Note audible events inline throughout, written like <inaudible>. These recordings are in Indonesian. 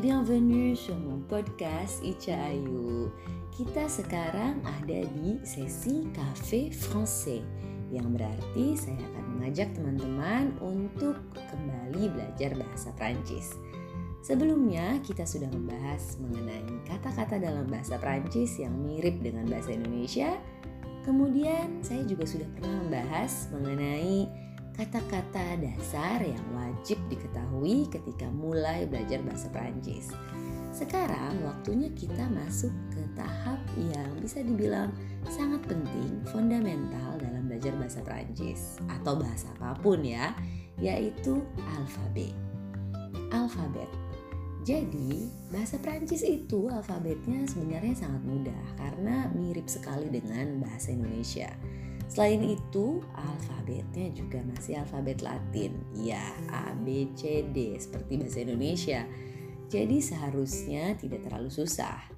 bienvenue sur mon podcast Ica Ayu. Kita sekarang ada di sesi Cafe Français yang berarti saya akan mengajak teman-teman untuk kembali belajar bahasa Prancis. Sebelumnya kita sudah membahas mengenai kata-kata dalam bahasa Prancis yang mirip dengan bahasa Indonesia. Kemudian saya juga sudah pernah membahas mengenai kata-kata dasar yang wajib diketahui ketika mulai belajar bahasa Prancis. Sekarang waktunya kita masuk ke tahap yang bisa dibilang sangat penting, fundamental dalam belajar bahasa Prancis atau bahasa apa pun ya, yaitu alfabet. Alfabet jadi, bahasa Prancis itu alfabetnya sebenarnya sangat mudah karena mirip sekali dengan bahasa Indonesia. Selain itu, alfabetnya juga masih alfabet Latin, ya A, B, C, D seperti bahasa Indonesia. Jadi seharusnya tidak terlalu susah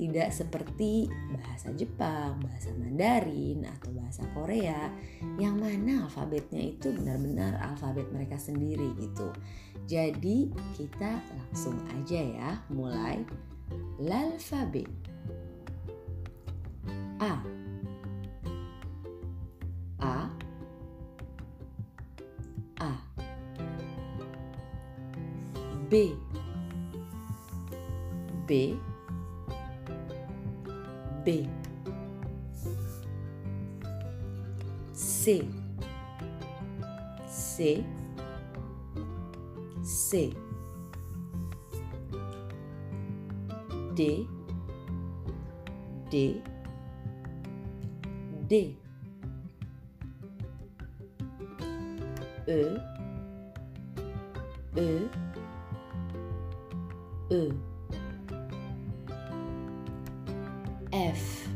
tidak seperti bahasa Jepang, bahasa Mandarin, atau bahasa Korea yang mana alfabetnya itu benar-benar alfabet mereka sendiri gitu. Jadi kita langsung aja ya mulai l'alfabet. A B. B. B. C. C. C. D. D. D. E E E. F.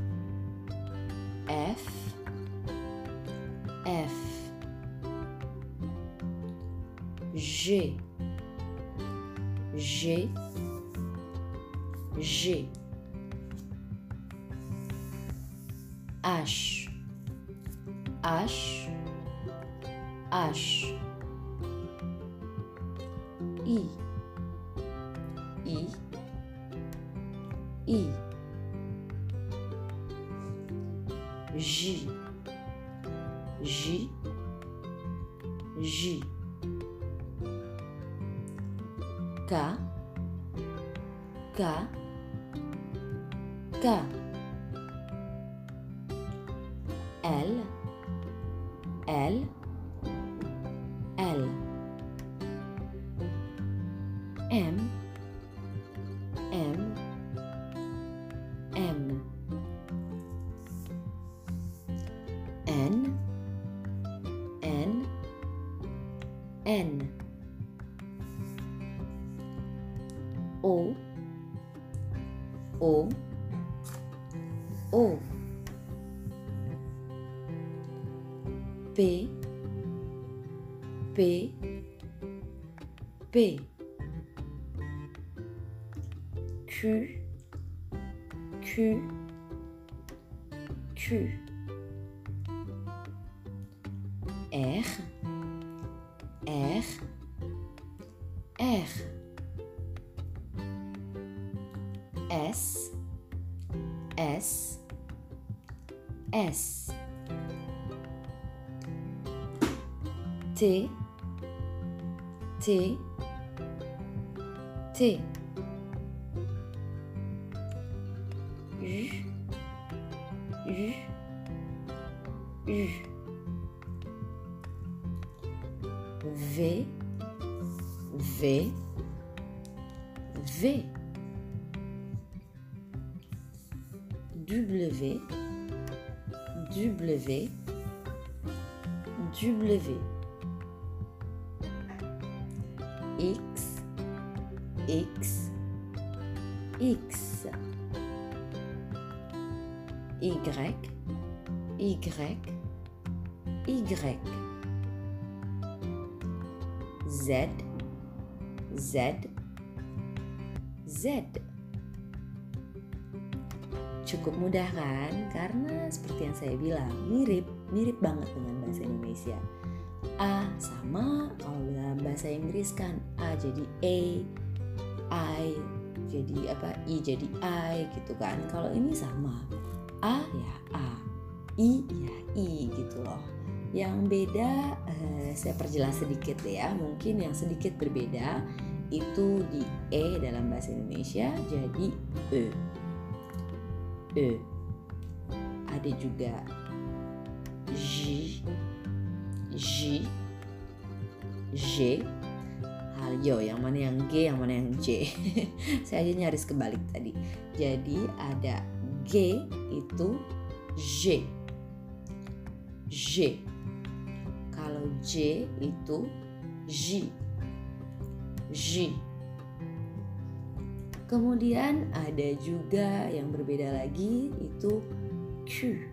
F. F. G. G. G. H. H. H. I I. I J. J. J. K. K. K. L. L. L. M O. O. P. P. P. Q. Q. Q. R. R. R S S S. T T T. U U U. V V V W W W X X X Y Y Y Z Z Z Cukup mudah kan? Karena seperti yang saya bilang, mirip, mirip banget dengan bahasa Indonesia. A sama kalau dalam bahasa Inggris kan A jadi A, I jadi apa I jadi I gitu kan kalau ini sama A ya A I ya I gitu loh yang beda eh, saya perjelas sedikit ya mungkin yang sedikit berbeda itu di E dalam bahasa Indonesia jadi E E ada juga J J J Ayo, yang mana yang G, yang mana yang J. <laughs> Saya aja nyaris kebalik tadi. Jadi ada G itu J. J. Kalau J itu J. J. Kemudian ada juga yang berbeda lagi itu Q.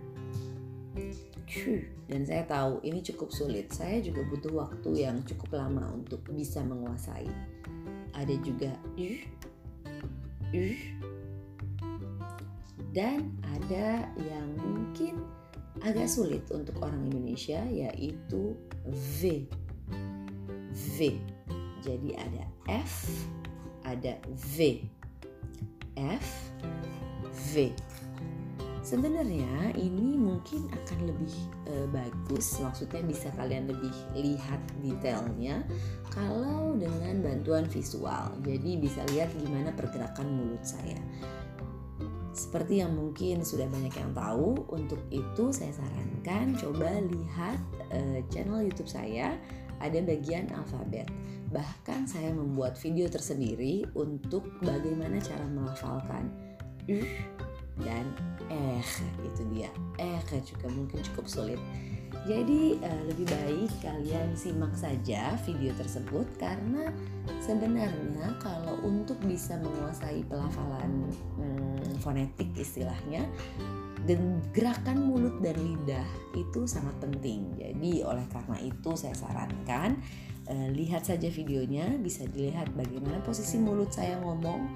Q dan saya tahu ini cukup sulit. Saya juga butuh waktu yang cukup lama untuk bisa menguasai. Ada juga U, U, dan ada yang mungkin agak sulit untuk orang Indonesia yaitu V. V. Jadi ada F, ada V. F, V. Sebenarnya ini mungkin akan lebih e, bagus, maksudnya bisa kalian lebih lihat detailnya kalau dengan bantuan visual. Jadi bisa lihat gimana pergerakan mulut saya. Seperti yang mungkin sudah banyak yang tahu, untuk itu saya sarankan coba lihat e, channel YouTube saya ada bagian alfabet. Bahkan saya membuat video tersendiri untuk bagaimana cara melafalkan u dan eh itu dia eh juga mungkin cukup sulit jadi uh, lebih baik kalian simak saja video tersebut karena sebenarnya kalau untuk bisa menguasai pelafalan hmm, fonetik istilahnya gerakan mulut dan lidah itu sangat penting. Jadi oleh karena itu saya sarankan uh, lihat saja videonya bisa dilihat bagaimana posisi mulut saya ngomong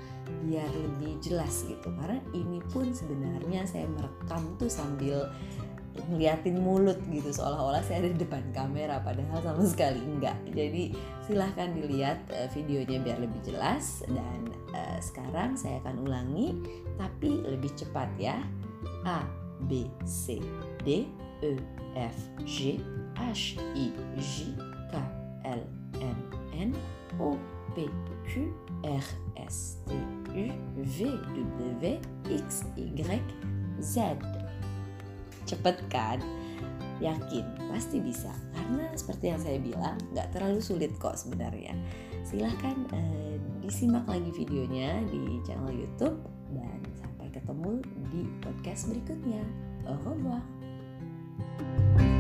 biar lebih jelas gitu. Karena ini pun sebenarnya saya merekam tuh sambil ngeliatin mulut gitu. Seolah-olah saya ada di depan kamera padahal sama sekali enggak. Jadi silahkan dilihat uh, videonya biar lebih jelas. Dan uh, sekarang saya akan ulangi tapi lebih cepat ya A B C D E F G H I J K L M N O P Q R S T U V W X Y Z. Cepet kan? Yakin, pasti bisa. Karena seperti yang saya bilang, nggak terlalu sulit kok sebenarnya. Silahkan eh, disimak lagi videonya di channel YouTube dan ketemu di podcast berikutnya. Au revoir.